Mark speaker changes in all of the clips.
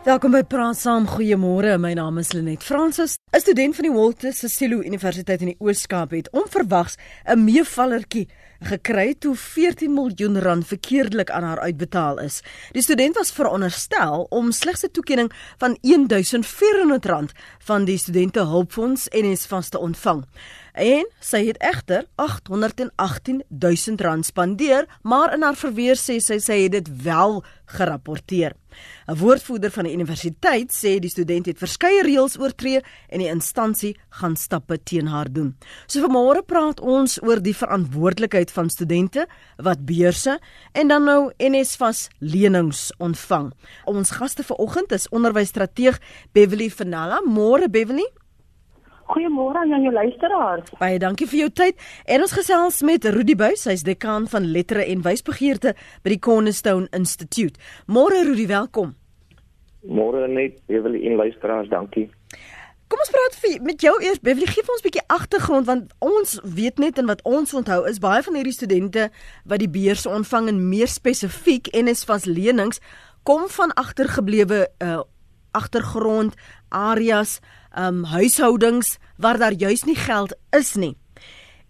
Speaker 1: Welkom by Praat Saam. Goeiemôre. My naam is Lenet Fransis. 'n Student van die Walter Sisulu Universiteit in die Oos-Kaap het onverwags 'n meevallertjie gekry toe 14 miljoen rand verkeerdelik aan haar uitbetaal is. Die student was veronderstel om slegs 'n toekenning van 1400 rand van die studente hulpfonds NSFAS te ontvang. En sy het egter 818 000 rand spandeer, maar in haar verweer sê sy sy het dit wel gerapporteer. 'n Woordvoerder van die universiteit sê die student het verskeie reëls oortree en die instansie gaan stappe teen haar doen. So vanmôre praat ons oor die verantwoordelikheid van studente wat beurse en dan nou NSFAS lenings ontvang. Ons gaste vanoggend is onderwysstrateeg Beverly Finala. Môre Beverly.
Speaker 2: Goeiemôre aan jou luisteraars.
Speaker 1: Baie dankie vir jou tyd. En ons gesels met Rudy Buys, hy's dekaan van lettere en wysbegeerte by die Cornerstone Institute. Môre Rudy, welkom.
Speaker 3: Môre net, Beverly en luisteraars, dankie.
Speaker 1: Kom ons praat vir, met jou eers. Beverly, gee vir ons 'n bietjie agtergrond want ons weet net en wat ons onthou is baie van hierdie studente wat die beurs ontvang en meer spesifiek NSFAS lenings kom van agtergeblewe uh agtergrond areas um huishoudings waar daar juis nie geld is nie.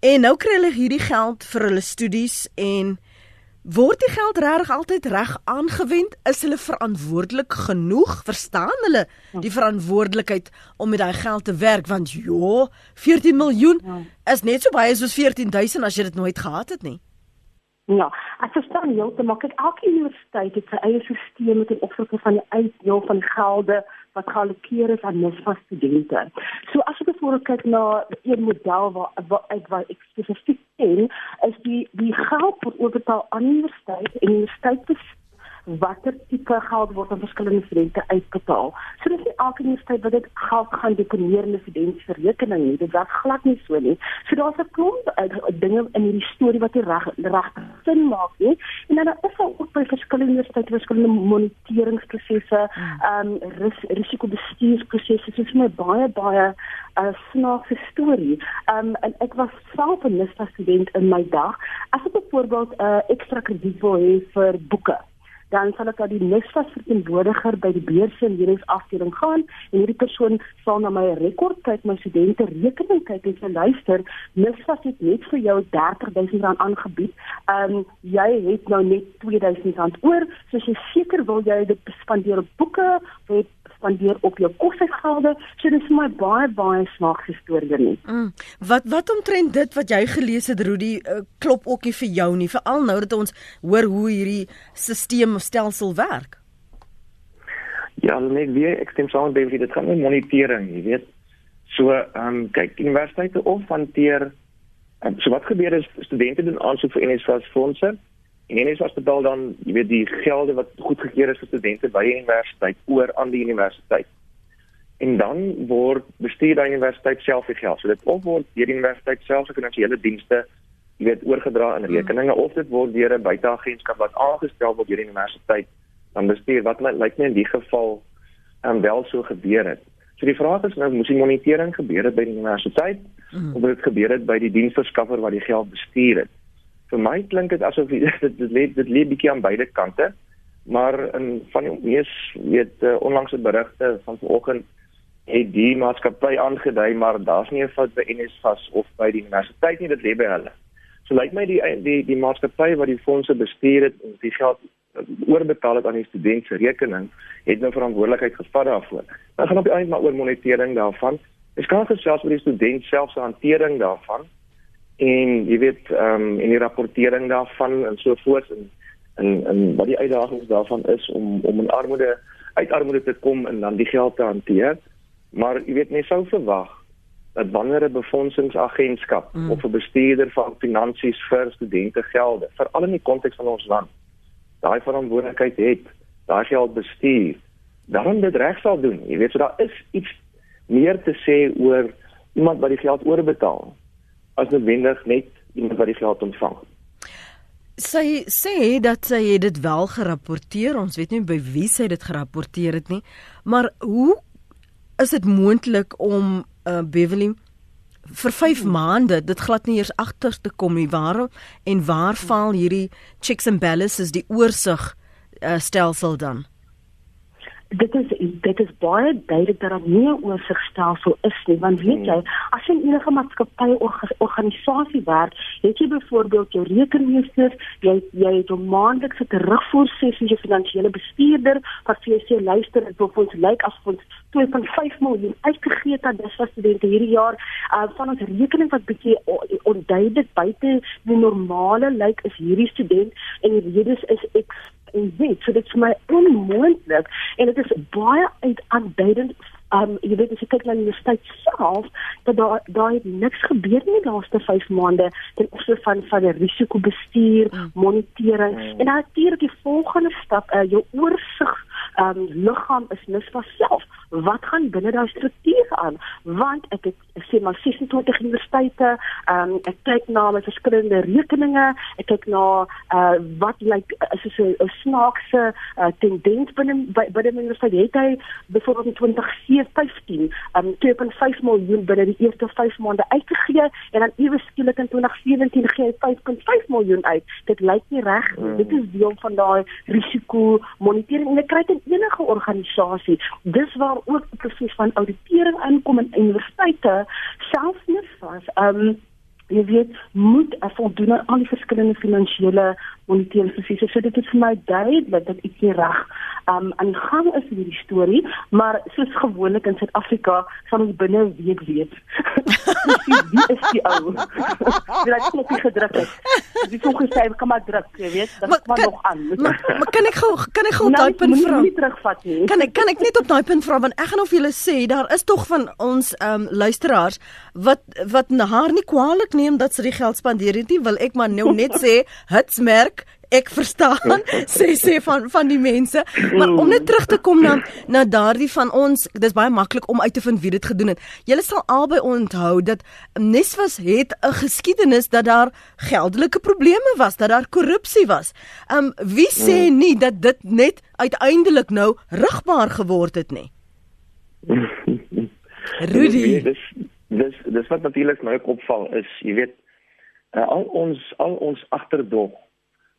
Speaker 1: En nou kry hulle hierdie geld vir hulle studies en word die geld reg altyd reg aangewend? Is hulle verantwoordelik genoeg? Verstaan hulle die verantwoordelikheid om met daai geld te werk want ja, 14 miljoen is net so baie soos 14000 as jy dit nooit gehad het nie.
Speaker 2: Ja, ek verstaan heeltemal. Kyk, elke universiteit het sy eie stelsel met 'n opsigte van die uitdeel van gelde wat geallokeer is aan NSFAS studente. So as ek byvoorbeeld kyk na 'n model waar waar ek waar ek spesifiek sien, is die die geld vir oorbetaal aan universiteit en universiteit watter tipe geld word aan verskillende studente uitbetaal. So dis nie elke universiteit wat dit geld gaan deponeer in 'n student se rekening nie. Dit was glad nie so nie. So daar's 'n klomp uh, dinge in hierdie storie wat reg reg sin maak nie. En dan is daar ook by verskillende universiteite verskillende moniteringsprosesse, hmm. ehm um, ris risikobestuursprosesse. Dit is my baie baie 'n uh, snaakse storie. Ehm um, en ek was self 'n NISTA student in my dag. As ek byvoorbeeld 'n uh, ekstra krediet wil hê vir boeke dan sal ek na die NSFAS verteenwoordiger by die beurse en hierdie afdeling gaan en hierdie persoon sal na my rekord kyk, my studente rekening kyk en sê luister, NSFAS het net vir jou R30000 aangebied. Ehm um, jy het nou net R2000 oor, so as jy seker wil jy dit spandeer op boeke, wil spandeer op jou kosgelde. So dis vir my baie baie snaakse storie nie. Mm.
Speaker 1: Wat wat omtrent dit wat jy gelees het Rudy uh, klop ook nie vir jou nie, veral nou dat ons hoor hoe hierdie stelsel of stelsel werk.
Speaker 3: Ja, net weer ek stem saam met dit gaan met monitering, jy weet. So, ehm um, kyk, universiteite of hanteer um, so wat gebeur is studente doen aansoek vir NSFAS fondse En en is was betaal dan, jy weet die gelde wat goedgekeur is vir studente by die universiteit oor aan die universiteit. En dan word bestuur die universiteit self die geld. So dit of word deur die universiteit self se finansiële dienste jy weet oorgedra in hmm. rekeninge of dit word deur 'n buiteagentskap wat aangestel word deur die universiteit dan bestuur wat my lyk my in die geval um, wel so gebeur het. So die vraag is nou moes die monitering gebeur het by die universiteit mm. of het dit gebeur het by die diensverskaffer wat die geld bestuur het? Vir my klink dit asof dit dit lê dit lê bietjie aan beide kante maar in van die mees weet uh, onlangse berigte van vanoggend het die maatskappy aangedui maar daar's nie 'n fout by NSFAS of by die universiteit nie dit lê by hulle. So lyk my die die die maatskappy wat die fondse bestuur het en die geld eh, oorbetaal het aan die student se rekening het nou verantwoordelikheid gevat daarvoor. Dan gaan op die einde maar oor monitering daarvan. Ek kan gesels met die student self se hantering daarvan en jy weet ehm um, en die rapportering daarvan en so voort en en en wat die uitdagings daarvan is om om in armoede uit armoede te kom en dan die geld te hanteer. Maar jy weet mens sou verwag dat wanneer 'n befondsingsagentskap mm. of 'n bestuurder van finansies vir studente gelde, veral in die konteks van ons land, daai verantwoordelikheid het, daai geld bestuur, dan dit reg sal doen. Jy weet so daar is iets meer te sê oor iemand wat die geld oorbetaal as noodwendig net iemand wat die geld ontvang.
Speaker 1: Sy sê dat sy het dit wel gerapporteer. Ons weet nie by wie sy dit gerapporteer het nie. Maar hoe is dit moontlik om uh, Beverly vir 5 maande dit glad nie eers agter te kom nie. Waar en waar val hierdie checks and balances die oorsig uh, stelsel dan?
Speaker 2: Dit is dit is baie duidelik dat daar nie 'n oorsigstelsel is nie want weet jy as jy in enige maatskappy of organisasie werk het jy byvoorbeeld jou rekenmeester jy jy het 'n maandelikse terugvoersessie jy finansiële bestuurder wat vir jou sê luister dit wil ons lyk as ons 2.5 miljoen uitgegee het aan dis studente hierdie jaar. Uh, van ons rekening wat bietjie onduidelik buite die normale lyk is hierdie student en die redes is ek en weet so dit is vir my onmoontlik en dit is baie uitaanduidend um jy weet as jy kyk na die universiteit self dat daar daar het niks gebeur in die laaste 5 maande ten opsigte van van die risikobestuur mm. monitering mm. en natuurlik die volgende stap uh, jou oorsig um liggaam is nis van self. Wat gaan binne daai struktuur aan? Want ek het sê maar 26 universiteite um ek kyk na my verskillende rekeninge ek kyk na uh wat lyk like, is so 'n snaakse uh, tendens binne binne die universiteit? Het hy byvoorbeeld in 2015 um 2.5 miljoen binne die eerste 5 maande uitgegee en dan ewe skielik in 2017 gee hy 5.5 miljoen uit. Dit lyk nie reg. Mm. dit is deel van daai risiko monitering en ek kry dit enige organisasie. Dis waar ook die proses van auditering aankom in universiteite selfs nie vas. Ehm um, jy weet moet voldoen aan al die verskillende finansiële moniteringsprosesse. So dit is vir my duidelik dat iets nie reg um, aan gang is in hierdie storie, maar soos gewoonlik in Suid-Afrika sal ons binne 'n week weet. wie is die ou? Wie het net gedruk het. Die volgende sê kom maar druk, jy weet, dan kom nog aan.
Speaker 1: maar, maar kan ek gou kan ek gou nou, daai punt vra?
Speaker 2: Nie terugvat nie.
Speaker 1: Kan ek kan ek net op daai punt vra want ek gaan of julle sê daar is tog van ons ehm um, luisteraars wat wat haar nie kwaadlik neem dat sy die geld spandeer het nie, wil ek maar nou net sê hitsmerk ek verstaan sê sê van van die mense. Maar om net terug te kom na na daardie van ons dis baie maklik om uit te vind wie dit gedoen het. Julle sal albei onthou dat Neswas het 'n geskiedenis dat daar geldelike probleme was dat daar korrupsie was. Um wie sê hmm. nie dat dit net uiteindelik nou rigbaar geword het nie?
Speaker 3: Rudy. Dis dis dis wat natuurlik my opval is jy weet uh, al ons al ons agterdog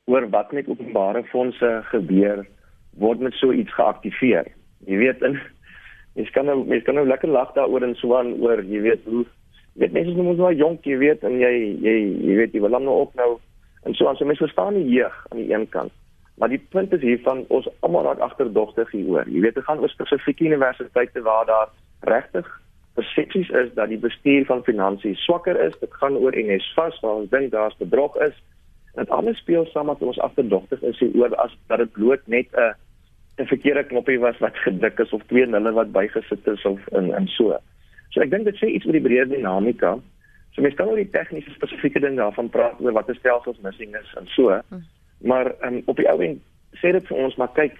Speaker 3: oor wat met openbare fondse gebeur word met so iets geaktiveer. Jy weet in mens kan nou mens kan nou lekker lag daaroor en so aan oor jy weet hoe jy weet mense moet nou jonk jy weet en jy jy jy weet jy wil dan nou ook nou en so aan so mense verstaan die jeug aan die een kant. Maar die punt is hiervan ons almal raak agterdogtig hieroor. Jy weet dit gaan oor spesifieke universiteite waar daar regtig persepsies is dat die bestuur van finansies swakker is. Dit gaan oor NSFAS waar ons dink daar's bedrog is. Dit alles speel saam met ons agterdogtig is oor as dat dit bloot net 'n 'n verkeerde knoppie was wat gedruk is of twee nulle wat bygesit is of in in so. So ek dink dit sê iets oor die breë dinamika. So mens kan oor die tegniese spesifieke dinge daarvan praat oor wat 'n stelsels missing is en so. Hm. Maar um, op die ou end sê dit vir ons maar kyk,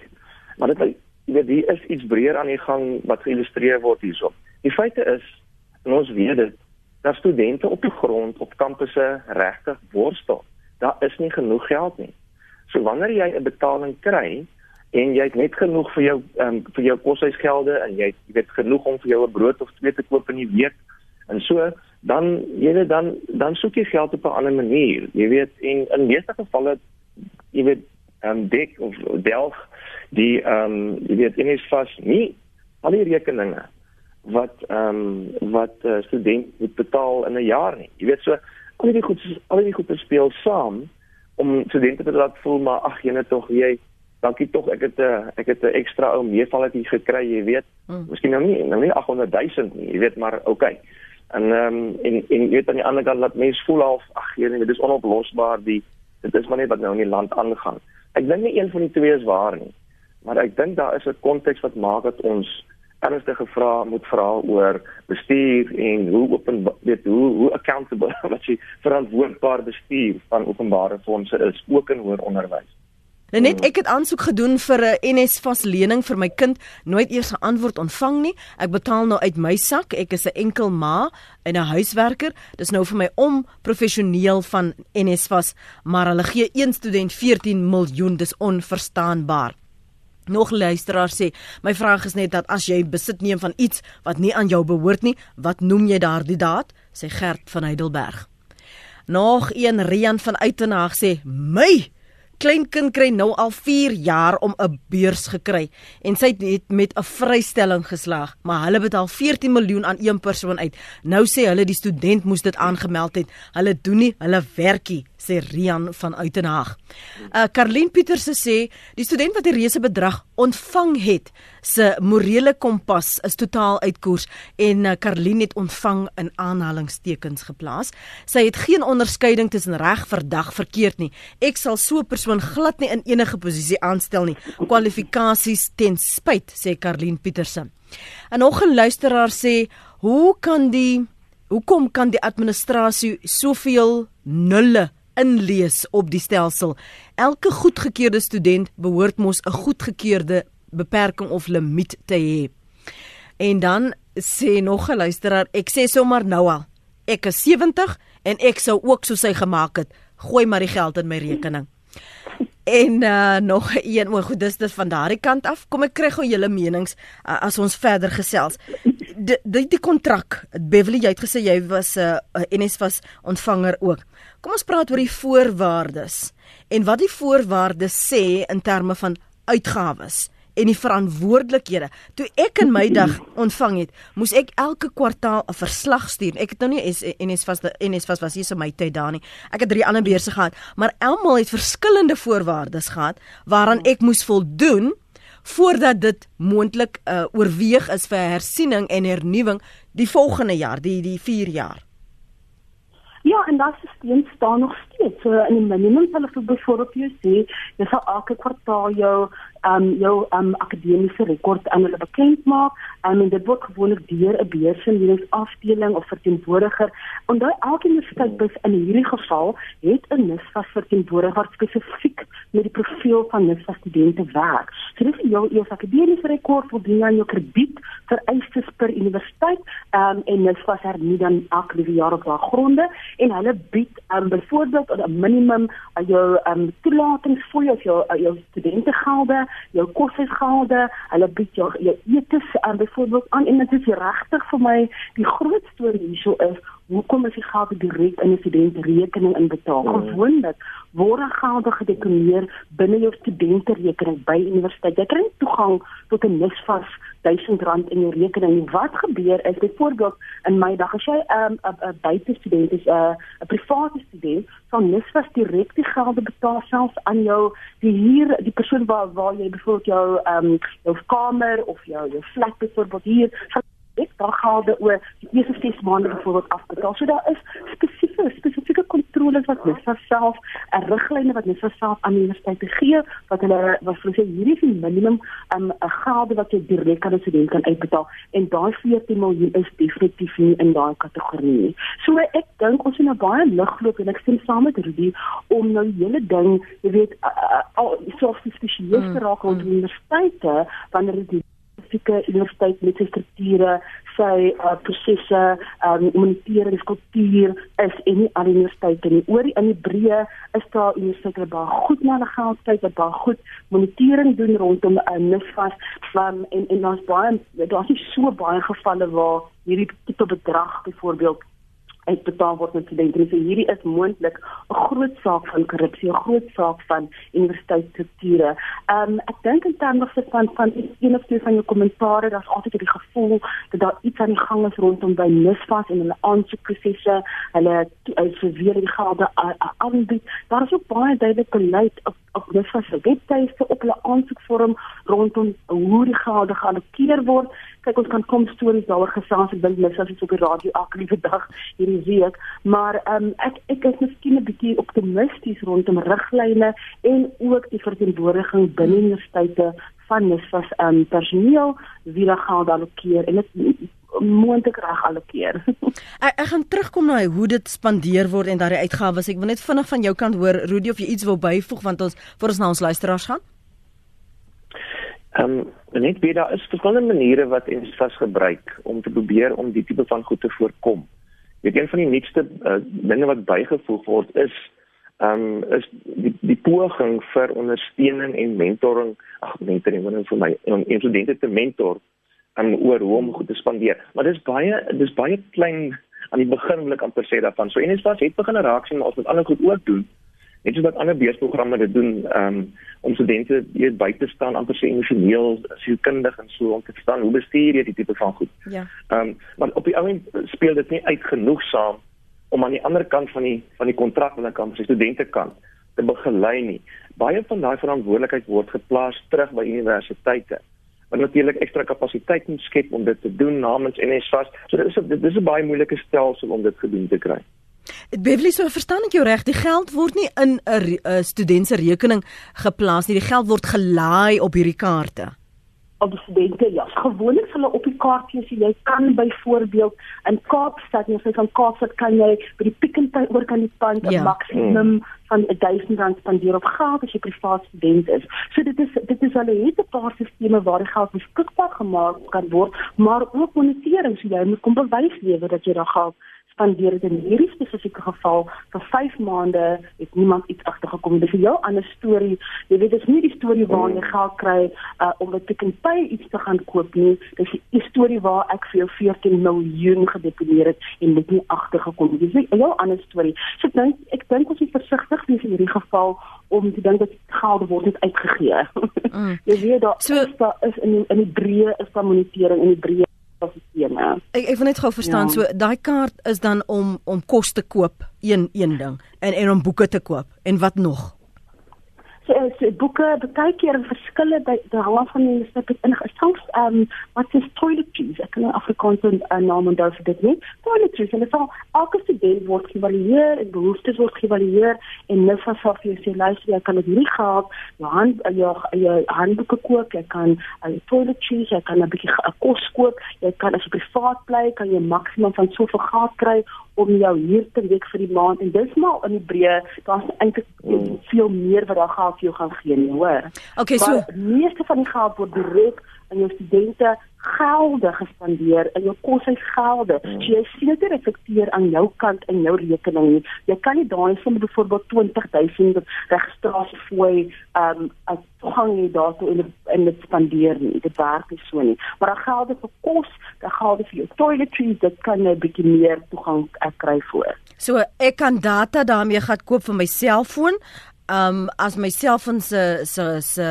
Speaker 3: maar dit jy weet hier is iets breër aan die gang wat geïllustreer word hierso. Die feite is en ons weet dit dat studente op die grond op kampusse regtig worstel daar is nie genoeg geld nie. So wanneer jy 'n betaling kry en jy het net genoeg vir jou um, vir jou koshuisgelde en jy jy weet genoeg om vir jou 'n brood of twee te koop in die week en so dan jy dan dan soek jy geld op 'n ander manier. Jy weet en in meeste gevalle jy weet um, dik of delf die ehm um, jy weet in is vas nie al die rekeninge wat ehm um, wat uh, student moet betaal in 'n jaar nie. Jy weet so al die goed al die goed speel saam om studente te laat voel maar ag jene tog jy dankie tog ek het 'n eh, ek het 'n ekstra ou meevalletjie gekry jy weet. Mm. miskien nou nie nou nie 800 000 nie jy weet maar okay en ehm um, en en jy weet aan die ander kant laat mense voel half ag jene dit is onoplosbaar die dit is maar net wat nou in die land aangaan. Ek dink nie een van die twee is waar nie maar ek dink daar is 'n konteks wat maak dat ons ernstige vrae moet vra oor bestuur en hoe open weet hoe hoe accountable wat jy verantwoordbaar bestuur van openbare fondse is ook in hoër onderwys.
Speaker 1: Net ek het aansoek gedoen vir 'n NSFAS lening vir my kind, nooit eers 'n antwoord ontvang nie. Ek betaal nou uit my sak. Ek is 'n enkel ma en 'n huiswerker. Dis nou vir my om professioneel van NSFAS, maar hulle gee een student 14 miljoen. Dis onverstaanbaar. Nog luisteraar sê, my vraag is net dat as jy besit neem van iets wat nie aan jou behoort nie, wat noem jy daardie daad? sê Gert van Heidelberg. Nog een Rian van Uitenhaag sê, "My kleinkind kry nou al 4 jaar om 'n beurs gekry en sy het met 'n vrystelling geslaag, maar hulle betaal 14 miljoen aan een persoon uit. Nou sê hulle die student moes dit aangemeld het. Hulle doen nie hulle werkie sê Rian van Uitenhaag. Uh Karlien Pieterse sê die student wat die reuse bedrag ontvang het, se morele kompas is totaal uit koers en uh, Karlien het ontvang in aanhalingstekens geplaas. Sy het geen onderskeiding tussen reg, verdag, verkeerd nie. Ek sal so 'n persoon glad nie in enige posisie aanstel nie. Kwalifikasies ten spyt sê Karlien Pieterse. En nog 'n luisteraar sê, "Hoe kan die hoekom kan die administrasie soveel nulle inlees op die stelsel. Elke goedgekeurde student behoort mos 'n goedgekeurde beperking of limiet te hê. En dan sê nog 'n luisteraar, ek sê sommer nou al, ek is 70 en ek sou ook so sy gemaak het, gooi maar die geld in my rekening. En uh, nog een, o, goed, dis dit van daardie kant af. Kom ek kry gou julle menings uh, as ons verder gesels. Die die, die kontrak, Beverly, jy het gesê jy was 'n uh, uh, NSFAS ontvanger ook. Kom ons praat oor die voorwaardes en wat die voorwaardes sê in terme van uitgawes en die verantwoordelikhede. Toe ek in my dag ontvang het, moes ek elke kwartaal 'n verslag stuur. Ek het nou nie NS vas NS vas was hier so my tyd daar nie. Ek het drie ander beurse gehad, maar almal het verskillende voorwaardes gehad waaraan ek moes voldoen voordat dit moontlik uh, oorweeg is vir hersiening en hernuwing die volgende jaar, die die 4 jaar.
Speaker 2: Ja, en dat stelsel staan nog steeds. So in die minimum sal ek byvoorbeeld sê, jy sal elke kwartaal jou um jou um akademiese rekord aan hulle bekend maak um, en dit word gewoonlik deur 'n beursingsafdeling of verteenwoordiger. Onthou elke universiteit bus in hierdie geval het 'n NISFA verteenwoordiger spesifiek met die profiel van NISFA studente werk. So dis jou jou akademiese rekord voldoen aan jou krediet vereistes per universiteit um en NISFA hernie dan elke jaar op daardie en hulle bied um byvoorbeeld 'n minimum aan jou um toelatingsfooi of jou jou studentengelde jou koshuisgelde, hulle bied jou jou etes aan byvoorbeeld aan. En dit is regtig vir my die groot storie hierso is hoekom is die geld direk in 'n studentrekening inbetaal? Mm. Gewoonlik word gelde gedeponeer binne jou studenterekening by universiteit. Jy kry toegang tot 'n nisvas R1000 in jou rekening. Wat gebeur is byvoorbeeld in my dag as jy 'n um, 'n buitestudent is, 'n uh, 'n private student, dan nisvas direk die gelde betaal selfs aan jou die hier die persoon waar waar jy byvoorbeeld jou ehm um, jou kamer of jou jou flat byvoorbeeld hier ek gaan dit oor die eerste 6 maande byvoorbeeld afbetaal. So daar is spesifieke spesifieke kontroles wat vir self 'n riglyne wat vir self aan universiteite gee wat hulle wat hulle sê hierdie is die minimum um, 'n um, gelde wat jy direk aan 'n student kan uitbetaal en daai 14 miljoen is definitief nie in daai kategorie nie. So ek dink ons het nou baie ligloop en ek stem saam met Rudy om nou die hele ding, jy weet, al so spesifiek te raak rond mm. universiteite wanneer dit spesifieke universiteit met sy strukture, sy uh, prosesse, um, monitering, kultuur is en nie al universiteite nie. Oor in die breë is daar universiteite wat baie goed na hulle geld kyk, wat baie goed monitering doen rondom 'n uh, NISFAS van en en daar's baie daar's nie so baie gevalle waar hierdie tipe bedrag byvoorbeeld uitbetaal word met studente. So hierdie is moontlik 'n groot saak van korrupsie, 'n groot saak van universiteitsstrukture. Ehm um, ek dink in terme van van een of twee van jou kommentare, daar's altyd die gevoel dat daar iets aan die gang is rondom by NISFAS en hulle aansoekprosesse, hulle verweer die gelde aanbied. Daar is ook baie duidelik beleid op op NISFAS se webtuiste op hulle aansoekvorm rondom hoe die gelde geallokeer word. Kyk ons kan kom stories daaroor gesels ek dink mis as ek op die radio elke liewe dag hierdie week. Maar um, ek ek is miskien 'n bietjie optimisties rondom riglyne en ook die verteenwoordiging binne universiteite van NISFAS um, personeel wie hulle gaan allokeer. En dit moontlik reg allokeer.
Speaker 1: ek, ek gaan terugkom na hoe dit spandeer word en daai uitgawes. Ek wil net vinnig van jou kant hoor Rudy of jy iets wil byvoeg want ons voor ons na ons luisteraars gaan.
Speaker 3: Ehm um, net weer daar is verskillende maniere wat ons vas gebruik om te probeer om die tipe van goed te voorkom. Ek een van die nuutste uh, dinge wat bygevoeg word is ehm um, is die die poging vir ondersteuning en mentoring, ag mentoring wanneer vir my om studente te mentor en oor hoe om goed te spandeer. Maar dis baie dis baie klein aan die begin wil ek amper sê daarvan. So NSFAS het begin raak sien maar ons moet ander goed ook doen net soos wat ander beursprogramme dit doen um, om studente weet by te staan amper se emosioneel sielkundig en so om te verstaan hoe bestuur jy die tipe van goed.
Speaker 1: Ja.
Speaker 3: Ehm um, maar op die oomblik speel dit nie uit genoegsaam om aan die ander kant van die van die kontrak aan die kant van die studente kant te begelei nie. Baie van daai verantwoordelikheid word geplaas terug by universiteite wat natuurlik ekstra kapasiteit moet skep om dit te doen namens NSFAS. So dit is dit is 'n baie moeilike stelsel om dit gedoen te kry.
Speaker 1: Beverly, so verstaan ek jou reg, die geld word nie in 'n student se rekening geplaas nie, die geld word gelaai op hierdie kaarte
Speaker 2: op studente ja gewoonlik hulle op die kaartjies jy kan byvoorbeeld in Kaapstad jy sê van Kaapstad kan jy by die Pick n Pay oor kan die pand 'n ja. maksimum mm. van 1000 rand spandeer op geld as jy privaat student is so dit is dit is hulle het 'n paar sisteme waar die geld beskikbaar gemaak kan word maar ook monitering so jy moet kom bewys lewer dat jy daai geld spandeer dit in hierdie spesifieke geval. Vir 5 maande het niemand iets agtergekom dit is 'n heel ander storie. Jy weet dit is nie die storie waar jy geld kry uh, om met Pick n Pay iets te gaan koop nie. Dis die storie waar ek vir jou 14 miljoen gedeponeer het en dit nie agtergekom het. Dis 'n heel ander storie. So ek dink ek dink ons moet versigtig wees in hierdie geval om te dink dat geld word net uitgegee. Mm. jy weet daar so, is daar is in die, in die breë is daar monitering in die breë sisteme.
Speaker 1: Ek ek wil net gou verstaan ja. so daai kaart is dan om om kos te koop, een een ding en en om boeke te koop en wat nog?
Speaker 2: So, so boeke baie keer verskille by die hang van die stuk in ehm um, wat is toiletries. Ek kan Afrikaans 'n uh, naam onthou vir dit nie. Toiletries en dit sal elke student word geëvalueer en behoeftes word geëvalueer en nou van saf jy sê luister jy kan dit nie gehad jou hand jou jou handboeke koop jy kan uh, toiletries jy kan 'n bietjie kos koop jy kan as jy privaat bly kan jy maksimum van soveel geld kry om jou huur te week vir die maand en dis maar in die breë daar's eintlik mm. veel meer wat daar gaan vir jou gaan gee nie hoor.
Speaker 1: Okay so
Speaker 2: meeste van die geld word direk aan jou studente gelde gespandeer in jou koshuisgelde. Mm. So jy sien dit reflekteer aan jou kant in jou rekening nie. Jy kan nie daai som byvoorbeeld 20000 registrasiefooi ehm um, as toegang hê daartoe en en dit spandeer nie. Dit werk nie so nie. Maar dan gelde vir kos, dan gelde vir jou toiletries, dit kan jy 'n bietjie meer toegang kry voor.
Speaker 1: So ek kan data daarmee gaan koop vir my selfoon um as my selfoon se se se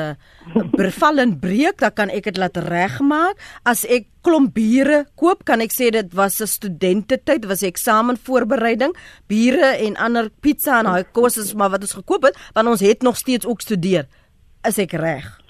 Speaker 1: vervallen breek, dan kan ek dit laat regmaak. As ek klomp biere koop, kan ek sê dit was 'n studente-tyd, was 'n eksamenvoorbereiding, biere en ander pizza en daai kos is maar wat ons gekoop het, want ons het nog steeds ook studeer. Is ek reg?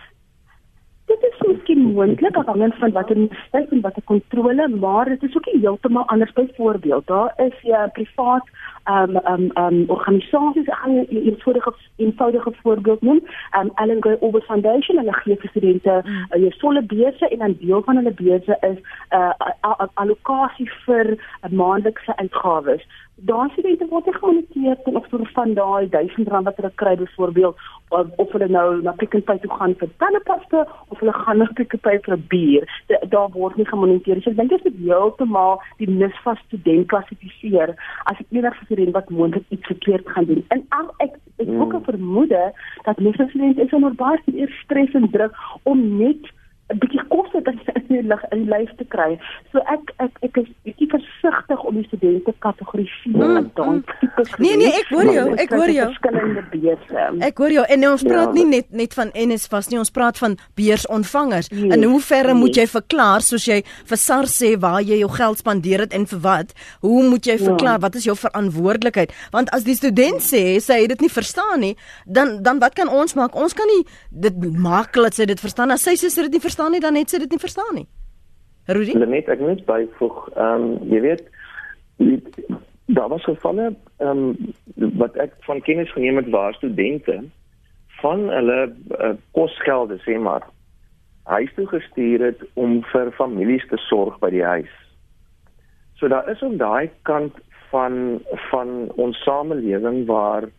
Speaker 2: Dit is miskien moontlik afhangend van watter universiteit en watter kontrole, maar dit is ook heeltemal anders byvoorbeeld. Daar is 'n ja, privaat um um um organisasies ek gaan 'n eenvoudige eenvoudige voorbeeld noem um Ellen Gray Ober Foundation en hulle gee vir studente mm. uh, jou volle beurse en dan deel van hulle beurse is 'n uh, allocasie vir uh, maandelikse uitgawes daai studente word nie gemoniteer ten opsigte van daai 1000 rand wat hulle kry byvoorbeeld of, of hulle nou na Pick n Pay toe gaan vir tandepaste of hulle gaan na Pick n Pay vir 'n bier. Daar word nie gemoniteer so ek dink dit is heeltemal die NSFAS student klassifiseer as enige student wat moontlik iets verkeerd gaan doen. En al ek ek hmm. ook 'n vermoede dat NSFAS studente is onder baie stres en druk om net 'n bietjie kos het in die lig in die lyf te kry. So ek ek ek is bietjie versigtig om die studente kategoriseer mm, met daai mm. tipe.
Speaker 1: Nee nee, ek hoor jou, ek hoor jou.
Speaker 2: Verskillende beurse.
Speaker 1: Ek hoor jou en ons praat ja. nie net net van NSFAS nie, ons praat van beursontvangers. Yes, in hoeverre yes. moet jy verklaar soos jy vir SARS sê waar jy jou geld spandeer het en vir wat? Hoe moet jy ja. verklaar ja. wat is jou verantwoordelikheid? Want as die student sê sy het dit nie verstaan nie, dan dan wat kan ons maak? Ons kan nie dit maak dat sy dit verstaan as sy sê sy het dit nie verstaan verstaan nie dan net sy dit nie verstaan nie. Rudy?
Speaker 3: Net ek moet byvoeg, ehm um, jy weet daar was gevalle ehm um, wat ek van kennis geneem het waar studente van hulle uh, kosgelde sê maar huis toe gestuur het om vir families te sorg by die huis. So daar is op daai kant van van ons samelewing waar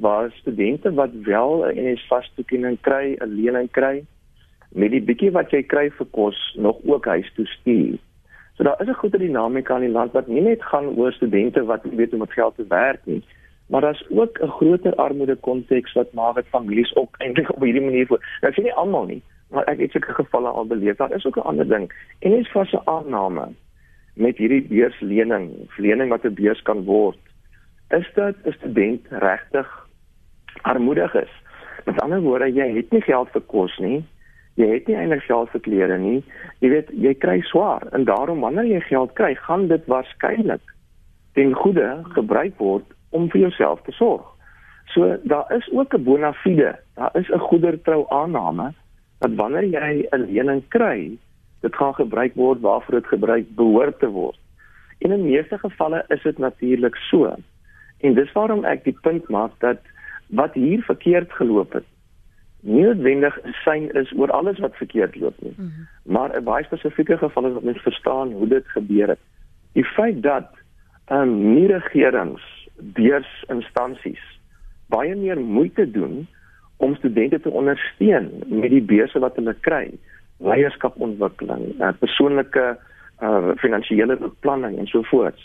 Speaker 3: waar studente wat wel 'n NSFAS toekenning kry, 'n lening kry, met die bietjie wat jy kry vir kos nog ook huis toe stuur. So daar is 'n goeie dinamika in die land wat nie net gaan oor studente wat nie weet hoe om met geld te werk nie, maar daar's ook 'n groter armoede konteks wat maak dat families ook eintlik op hierdie manier voor. Nou ek sê nie almal nie, maar ek het sulke gevalle al beleef. Daar is ook 'n ander ding. En dis vas 'n aanname met hierdie beurslening, lening wat 'n beurs kan word. Is dit 'n student regtig armoedig is. Met ander woorde, jy het nie geld vir kos nie. Jy het nie eintlik vir klere nie. Jy weet, jy kry swaar en daarom wanneer jy geld kry, gaan dit waarskynlik ten goeie gebruik word om vir jouself te sorg. So daar is ook 'n bona fide, daar is 'n goedertrou aanname dat wanneer jy 'n lening kry, dit gaan gebruik word waarvoor dit gebruik behoort te word. En in meeste gevalle is dit natuurlik so. En dis waarom ek die punt maak dat wat hier verkeerd geloop het nie noodwendig 'n sein is oor alles wat verkeerd loop nie. Mm -hmm. Maar 'n baie spesifieke geval is wat mens verstaan hoe dit gebeur het. Die feit dat ehm um, nie regerings, beursinstansies baie meer moeite doen om studente te ondersteun met die beurse wat hulle kry, leierskapontwikkeling, uh, persoonlike uh, finansiële beplanning en so voort.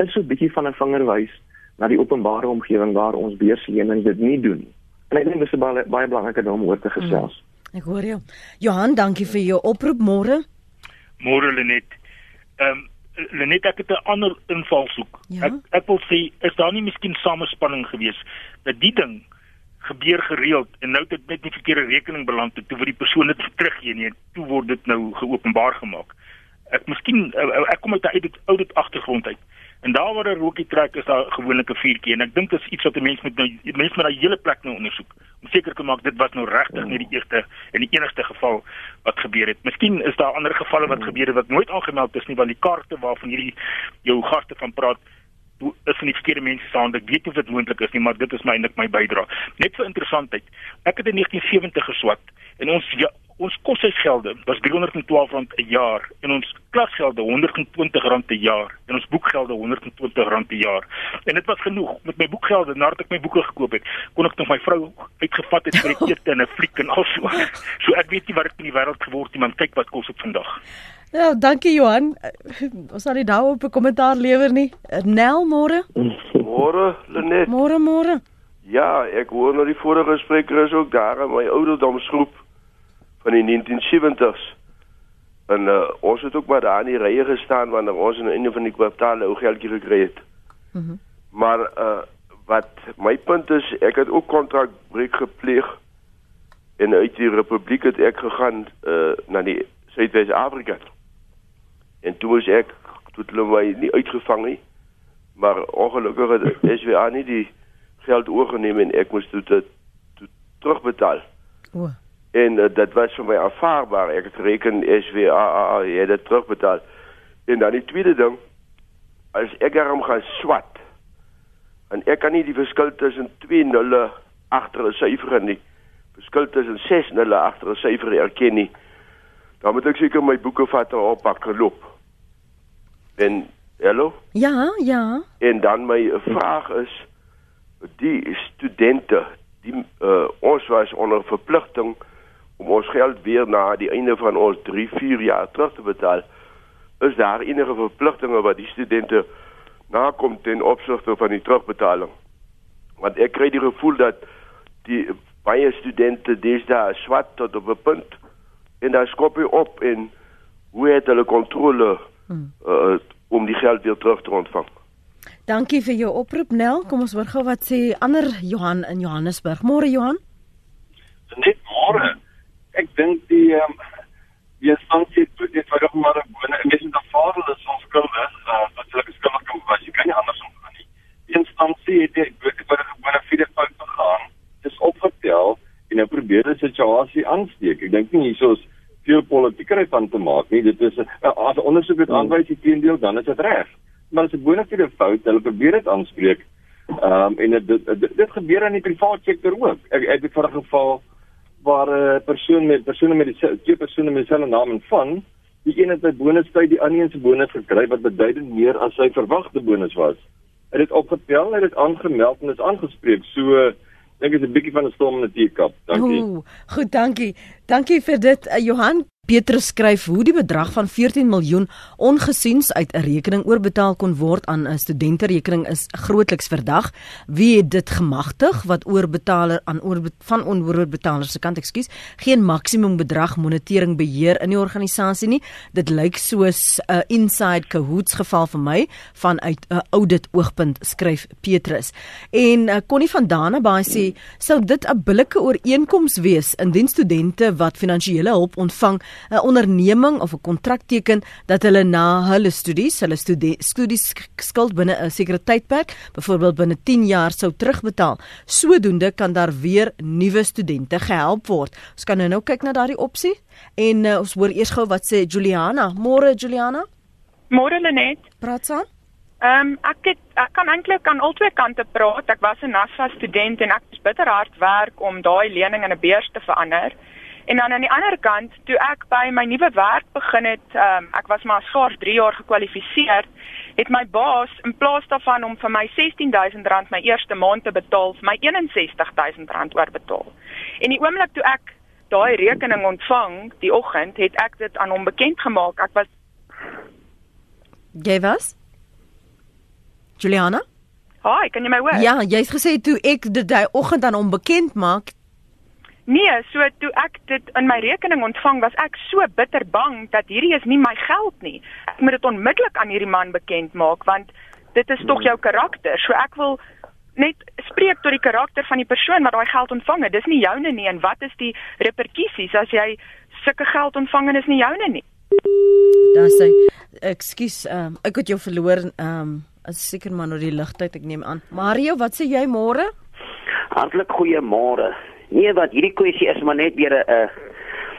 Speaker 3: Is so 'n bietjie van 'n vingerwys na die openbare omgewing waar ons beurslening dit nie doen nie. En ek dink dis baie baie belangrik om oor te gesels.
Speaker 1: Hmm. Ek hoor jou. Johan, dankie vir jou oproep môre.
Speaker 4: Môre Lenet. Ehm um, Lenet ek het 'n ander invalshoek. Ja? Ek ek wil sê is daar nie miskien samespanning gewees dat die ding gebeur gereeld en nou dit net nie verkeerde rekening beland het toe vir die persoon dit teruggee nie en toe word dit nou geopenbaar gemaak. Ek miskien ek kom uit 'n oudit oudit agtergrond uit. En daar waar 'n rookie trek is daar gewoonlik 'n vuurtjie en ek dink dit is iets wat 'n mens met nou mense met daai hele plek nou ondersoek om seker te maak dit was nou regtig nie die eerste en die enigste geval wat gebeur het. Miskien is daar ander gevalle wat gebeur het wat nooit aangemeld is nie want die kaarte waarvan hierdie jou gaste van praat is nie verkeerde mense se hande. Ek weet nie of dit moontlik is nie, maar dit is my eintlik my bydrae. Net vir interessantheid. Ek het in 1970 geswat en ons ja, ons koshuisgelde was R312 'n jaar en ons klasgelde R120 'n jaar en ons boekgelde R120 'n jaar. En dit was genoeg. Met my boekgelde nadat ek my boeke gekoop het, kon ek nog my vrou uitgevat het vir die ete en 'n fliek en also. So ek weet nie wat ek in die wêreld geword het, man. Kyk wat kos dit vandag.
Speaker 1: Ja, dankie Johan. Ons sal nie daarop 'n kommentaar lewer nie. Nel môre.
Speaker 5: Môre, Lenet.
Speaker 1: Môre, môre.
Speaker 5: Ja, ek hoor nou die vorige spreker is ook daar in my ouderdomsgroep van die 1970s. En uh, ons het ook maar daar in die rye gestaan wanneer ons in een van die kwartale ou geldjie gekry het. Mm -hmm. Maar uh, wat my punt is, ek het ook kontrakbreek gepleeg en uit die republiek het ek gegaan uh, na die Suidwes-Afrika. En toe is ek toe hulle my nie uitgevang nie. Maar ongelukkig het SWA nie die geld oorgeneem en ek moes dit terugbetaal. O. En uh, dit was vir my aanvaarbaar. Ek het reken SWA jy het dit terugbetaal. En dan die tweede ding as ek daarom gaan swat en ek kan nie die verskil tussen 2 nulle agter 'n syfer nie. Verskil tussen 6 nulle agter 'n syfer erken nie. Dan moet ek seker my boeke vat en oppak geloop. En hallo?
Speaker 1: Ja, ja.
Speaker 5: En dan my vraag is die studente die uh, ons was onder verpligting om ons geld weer na die einde van ons 3 4 jaar terug te betaal is daar enige verpligtinge wat die studente nakom ten opsigte van die terugbetaling want ek kry die gevoel dat die baie studente dis daar swat tot op 'n punt en daar skop hy op en hoe het hulle kontrole hmm. uh, om die geld weer terug te ontvang
Speaker 1: Dankie vir jou oproep Nel. Kom ons hoor gou wat sê ander Johan in Johannesburg. Môre Johan.
Speaker 6: Net môre. Ek dink die ehm um, die instansie het dit vir hom maar 'n mens moet aanvaar dat ons skuldig uh, dat hulle skuldig kan was. Jy kan nie anders omgaan nie. Die instansie het dit vir gewone vierde fout gegaan. Dit is opgetel en nou probeer die situasie aansteek. Ek dink nie hieso is veel politiekery van te maak nie. Dit is uh, as 'n ondersoek het aanwys die teendeel dan is dit reg maar dit is 'n bonafide fout. Hulle probeer dit aanspreek. Ehm um, en dit dit, dit gebeur in die private sektor ook. Ek ek het vir 'n geval waar 'n uh, persoon met persone met twee persone met dieselfde naam en van die een het 'n bonustyd die ander een se bonus gekry wat beduidend meer as sy verwagte bonus was. Hy het opgetel, hy het aangemeld en is aangespreek. So dink ek is 'n bietjie van 'n storm in die teekap. Dankie. Ooh,
Speaker 1: goed, dankie. Dankie vir dit, uh, Johan. Petrus skryf hoe die bedrag van 14 miljoen ongesiens uit 'n rekening oorbetaal kon word aan 'n studenterekening is grootliks verdag. Wie het dit gemagtig wat oorbetaler aan oor van onbetalers se kant, ekskuus, geen maksimum bedrag monitering beheer in die organisasie nie. Dit lyk soos 'n uh, inside cahoots geval vir my vanuit 'n uh, audit oogpunt skryf Petrus. En uh, Connie van Dana baie sê sou dit 'n billike ooreenkoms wees indien studente wat finansiële hulp ontvang 'n onderneming of 'n kontrak teken dat hulle na hulle studies, hulle studies skuld binne 'n sekere tydperk, byvoorbeeld binne 10 jaar sou terugbetaal. Sodoende kan daar weer nuwe studente gehelp word. Ons kan nou nou kyk na daardie opsie en uh, ons hoor eers gou wat sê Juliana. Môre Juliana.
Speaker 7: Môre Lenet.
Speaker 1: Praat saam.
Speaker 7: Ehm um, ek het, ek kan eintlik aan albei kante praat. Ek was 'n NASA student en ek het bitter hard werk om daai lening in 'n beurs te verander. En dan aan die ander kant, toe ek by my nuwe werk begin het, um, ek was maar skaars 3 jaar gekwalifiseer, het my baas in plaas daarvan om vir my R16000 my eerste maand te betaal, vir my R61000 oorbetaal. En die oomblik toe ek daai rekening ontvang, die oggend, het ek dit aan hom bekend gemaak. Ek was
Speaker 1: Jy was? Juliana?
Speaker 7: Haai, kan jy my hoor?
Speaker 1: Ja, jy's gesê toe ek dit daai oggend aan hom bekend maak,
Speaker 7: Nee, so toe ek dit in my rekening ontvang, was ek so bitter bang dat hierdie is nie my geld nie. Ek moet dit onmiddellik aan hierdie man bekend maak want dit is tog jou karakter. So ek wil net spreek tot die karakter van die persoon wat daai geld ontvang het. Dis nie joune nie en wat is die reperkusies as jy sulke geld ontvang en is nie joune nie?
Speaker 1: Daar sê ekskuus, um, ek het jou verloor, ehm um, as seker maar oor die ligtyd ek neem aan. Mario, wat sê jy môre?
Speaker 8: Hartlik goeiemôre. Nee, wat hierdie kwessie is maar net weer 'n 'n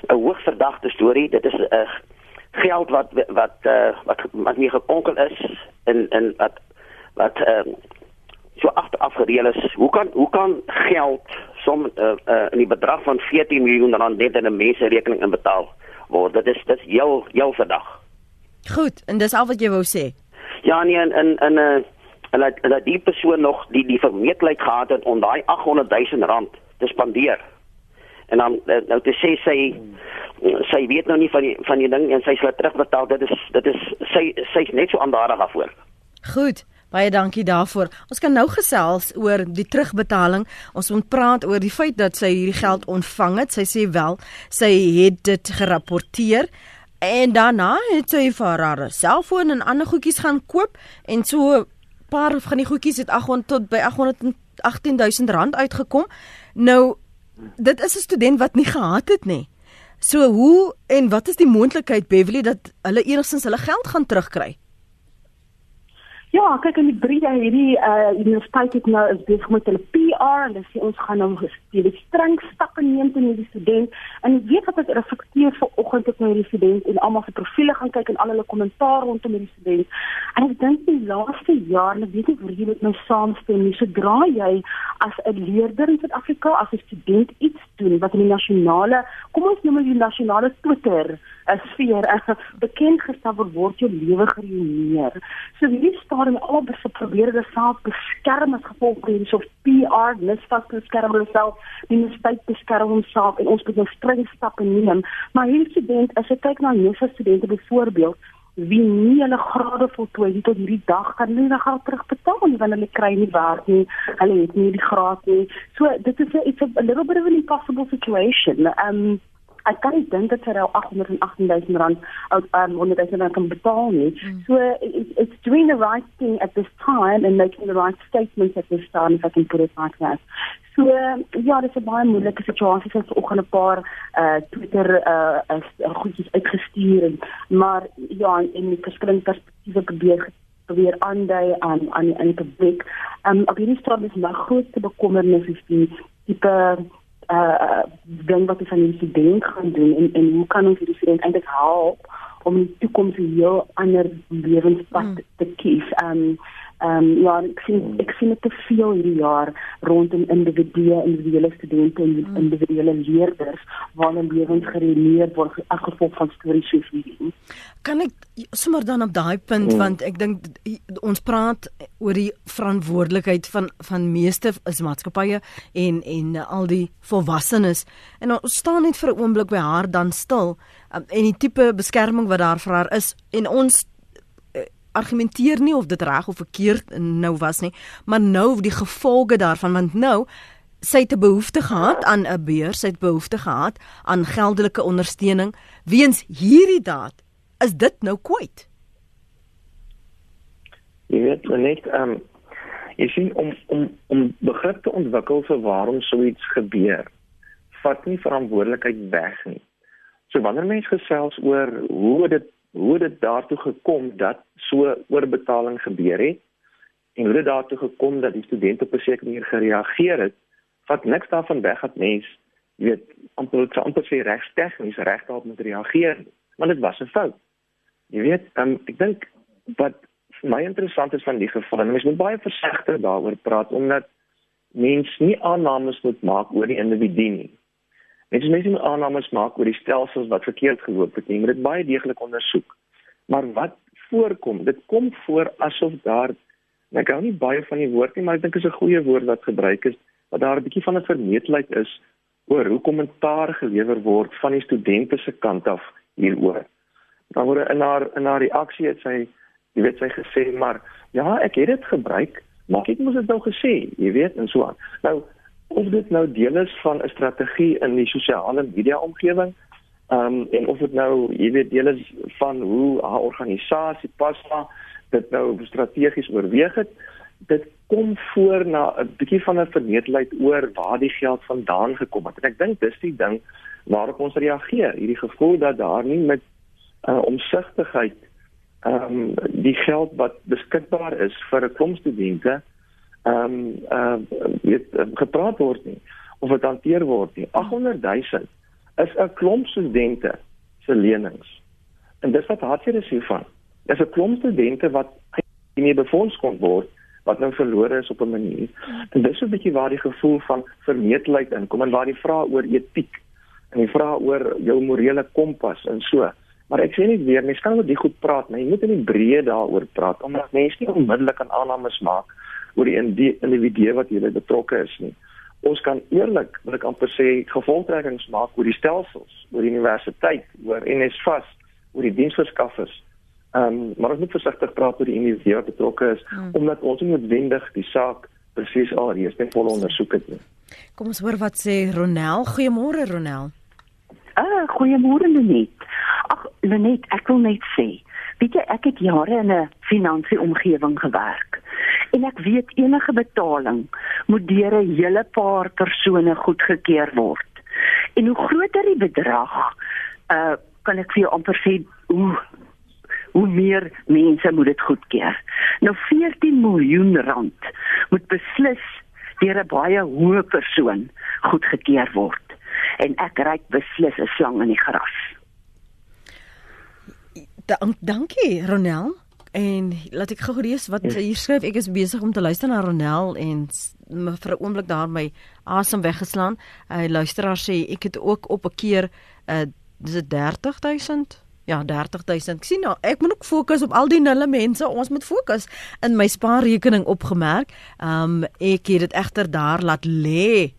Speaker 8: 'n hoogverdagte storie. Dit is 'n uh, geld wat wat uh, wat wat nie gekonkel is in in wat wat uh, so agteraf gereël is. Hoe kan hoe kan geld som uh, uh, in die bedrag van 14 miljoen rand net in 'n menserekening inbetaal word? Dit is dit is heel heel verdag.
Speaker 1: Goed, en dis al wat jy wou sê.
Speaker 8: Ja, nee, in in in 'n uh, en dat dat die persoon nog die die vermeetheid gehad het om daai 800 000 rand te spandeer. En dan eh, nou te sê sy sy weet nou nie van die van die ding en sy sal terugbetaal. Dit is dit is sy sy's net so aandadig daarvoor.
Speaker 1: Goed. Baie dankie daarvoor. Ons kan nou gesels oor die terugbetaling. Ons moet praat oor die feit dat sy hierdie geld ontvang het. Sy sê wel, sy het dit gerapporteer en daarna het sy vir haar selfoon en ander goedjies gaan koop en so 'n paar van die goedjies het 800 tot by 818 000 rand uitgekom. Nou dit is 'n student wat nie gehad het nie. So hoe en wat is die moontlikheid Beverly dat hulle enigstens hulle geld gaan terugkry?
Speaker 2: Ja, kyk in die breë hierdie uh universiteit het nou is besig met hulle PR en sê ons gaan nou die streng stappe neem teen hierdie student en ek weet wat ek reflekteer vanoggend op my student en almal se profile gaan kyk en al hulle kommentaar rondom hierdie student. En ek dink die laaste jaar, ek weet nie hoe jy met my saamstem nie, sodra jy as 'n leerder in Suid-Afrika as 'n student iets doen wat in die nasionale, kom ons noem dit die nasionale Twitter as sfeer as bekend gestel word word jou lewe geruineer. So hierdie stadium al bes probeer dit self beskerm as gevolg van hierdie so PR misvas beskerm homself, die misdaad beskerm homself en ons moet nou streng stappe neem. Maar hierdie student as jy kyk na nuwe studente byvoorbeeld wie nie hulle grade voltooi het tot hierdie dag kan hulle nog al terugbetaal nie want hulle kry nie werk nie hulle het nie die graad nie so dit is 'n it's a little bit of an impossible situation um ek kan nie dink dat sy nou 818000 rand uit um, onder daai rand kan betaal nie. Mm. So it, it's doing the right thing at this time and making the right statements at this time if I can put it like that. So uh, ja, dit is 'n baie moeilike situasie vir oggend 'n paar uh Twitter uh uh, goedjies uitgestuur en maar ja, in die verskillende perspektiewe probeer probeer aandui aan aan aan die publiek. Um op hierdie stadium is my grootste bekommernis is die tipe uh ding wat ons aan die student gaan doen en en hoe kan ons die student eintlik help om in die toekoms 'n heel ander lewenspad mm. te kies. Um um ja, ek sien ek sien dit te veel hierdie jaar rondom individue, individuele studente en mm. individuele leerders waar hulle lewens gereneer word as gevolg van stories soos hierdie.
Speaker 1: Kan ek sommer dan op daai punt mm. want ek dink ons praat oor die verantwoordelikheid van van meeste is maatskappye en en al die volwassenes en ons staan net vir 'n oomblik by haar dan stil um, en die tipe beskerming wat daar vir haar is en ons argumenteer nie of dit reg of verkeerd nou was nie maar nou die gevolge daarvan want nou sy het 'n behoefte gehad aan 'n beurs, sy het behoefte gehad aan geldelike ondersteuning weens hierdie daad. Is dit nou kwyt?
Speaker 3: Jy weet net ehm um, jy sien om om om begrip te ontwikkel vir waarom so iets gebeur, vat nie verantwoordelikheid weg nie. So wanneer mense gesels oor hoe dit hoe dit daartoe gekom dat so oorbetaling gebeur het en hoe dit daartoe gekom dat die studente op 'n sekere manier gereageer het, vat niks daarvan weg dat mens weet amper amper sê regstegnies reg daarop moet reageer want dit was 'n fout. Jy weet um, ek dink wat vir my interessant is van die geval en mens moet baie versigtig daaroor praat omdat mens nie aannames moet maak oor die individu nie mens moet nie aannames maak oor die stelsels wat verkeerd geloop het nie jy moet dit baie deeglik ondersoek maar wat voorkom dit kom voor asof daar ek hou nie baie van die woord nie maar ek dink is 'n goeie woord wat gebruik is dat daar 'n bietjie van 'n vermetelheid is oor hoe kommentaar gelewer word van die studente se kant af hieroor. Dan word in haar in haar reaksie het sy jy weet sy gesê maar ja, ek het dit gebruik, maar ek moes dit nou gesê, jy weet en so aan. Nou of dit nou deel is van 'n strategie in die sosiale media omgewing, ehm um, en of dit nou jy weet deel is van hoe haar organisasie pasma dit nou strategies oorweeg het, dit kom voor na 'n bietjie van 'n vernetelheid oor waar die geld vandaan gekom het. En ek dink dis die ding waarop ons reageer. Hierdie gevoel dat daar nie met uh, omsigtigheid ehm um, die geld wat beskikbaar is vir 'n klomp studente ehm um, uh, weet gepraat word nie of dit hanteer word nie. 800 000 is 'n klomp studente se lenings. En dis wat hartseer is hiervan. Dis 'n klomp studente wat nie befonds kon word wat nou verlore is op 'n manier. En dis 'n bietjie waar die gevoel van vermetelheid inkom en waar die vraag oor etiek en die vraag oor jou morele kompas en so. Maar ek sê net weer, mens kan oor die goed praat, maar jy moet in die breë daaroor praat omdat mense nie onmiddellik aan aannames maak oor die individu wat hier betrokke is nie. Ons kan eerlik, wil ek amper sê, gevolgtrekkings maak oor die stelsels, oor die universiteit, oor NSFAS, oor die diensverskaffers. Ehm um, maar ons moet versigtig praat oor die individu wat betrokke is hmm. omdat ons nie noodwendig die saak presies al reeds ten volle ondersoek het nie.
Speaker 1: Kom ons hoor wat sê Ronel. Goeiemôre Ronel.
Speaker 9: Ah, goeiemôre Lenet. Ag Lenet, ek wil net sê, weet jy ek het jare in 'n finansiële omgewing gewerk en ek weet enige betaling moet deur 'n hele paar persone goedgekeur word. En hoe groter die bedrag, uh kan ek vir jou amper sê hoe hoe meer mense moet dit goedkeur. Nou 14 miljoen rand moet beslis deur 'n baie hoë persoon goedgekeur word. En ek ry beslis 'n slang in die gras.
Speaker 1: Dank, dankie Ronel. En laat ek gou lees wat hier skryf. Ek is besig om te luister na Ronel en vir 'n oomblik daar my asem weggeslaan. Hy luisteraar sê ek het ook op 'n keer uh dis 30000 Ja, 30000. Ek sien nou, ek moet ook fokus op al die nulle mense. Ons moet fokus in my spaarrekening opgemerk. Um, ek het dit egter daar laat lê.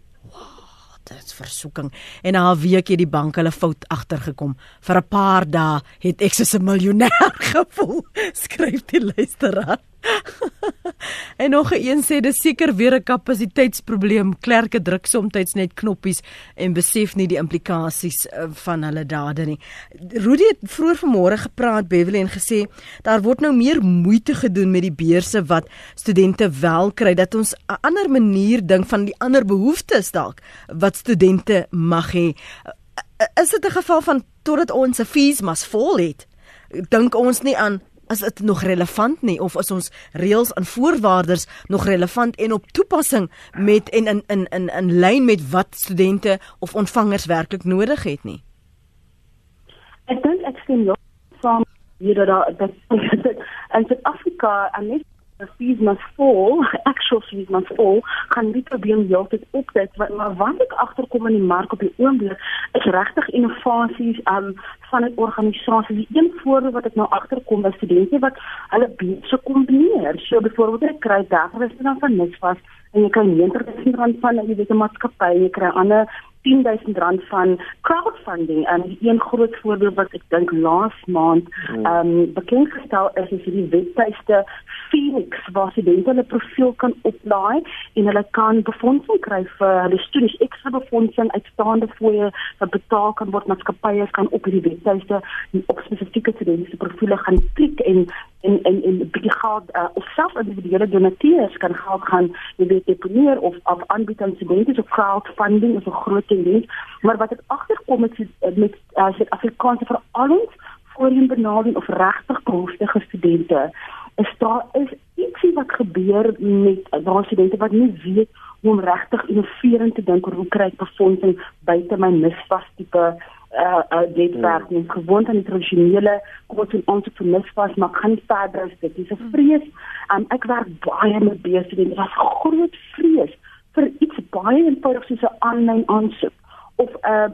Speaker 1: Wow, dit is versoeking. En na 'n week het die bank hulle fout agtergekom. Vir 'n paar dae het ek soos 'n miljonair gevoel. Skryf die luisteraar. en nog een sê dis seker weer 'n kapasiteitsprobleem. Klerke druk soms net knoppies en besef nie die implikasies eh, van hulle dade nie. Rudy het vroeër vanmôre gepraat Beverly en gesê daar word nou meer moeite gedoen met die beurse wat studente wel kry dat ons 'n ander manier dink van die ander behoeftes dalk wat studente mag hê. Eh, is dit 'n geval van totdat ons 'n fees mas vol het? Dink ons nie aan is dit nog relevant nie of is ons reëls en voorwaardes nog relevant en op toepassing met en in in in in lyn met wat studente of ontvangers werklik nodig het nie.
Speaker 2: Ek dink ek sien jou van hier dat dat in Suid-Afrika en net fees must fall, actual fees must fall, gaan die probleem heeltyd opdat maar wat ek agterkom in die mark op die oomblik is regtig innovasies um van 'n organisasie. Die een voorbeeld wat ek nou agterkom is studente wat hulle beurse kombineer. So byvoorbeeld ek kry dagwerk dan van niks vas en jy kry 90 rand van jy weet 'n maatskappy, jy kry ander 10000 rand van crowdfunding en die een groot voorbeeld wat ek dink laas maand hmm. ehm um, bekend gestel is is die webtuiste Phoenix waar studente hulle profiel kan oplaai en hulle kan befondsing kry vir hulle studies ekstra befondsing uitstaande fooie wat betaal kan word maatskappye kan op hierdie webtuiste op spesifieke studente profile gaan klik en en en en bietjie geld uh, of self individuele donateurs kan geld gaan jy weet deponeer of of aanbied aan studente so crowdfunding is 'n groot tendens. Maar wat ek agterkom met met uh, Suid-Afrikaanse veral ons voorheen benadering of regtig behoeftige studente is daar is ietsie wat gebeur met daardie studente wat nie weet hoe om regtig innoverend te dink oor hoe kry ek befondsing buite my misvas tipe uh uh dit werk nie. Gewoond aan die tradisionele kom ons ons te misvas maar kan nie verder as dit. Is 'n vrees. Um, ek werk baie met besig en dit was groot vrees vir iets baie eenvoudig soos 'n aanlyn aansoek of 'n uh,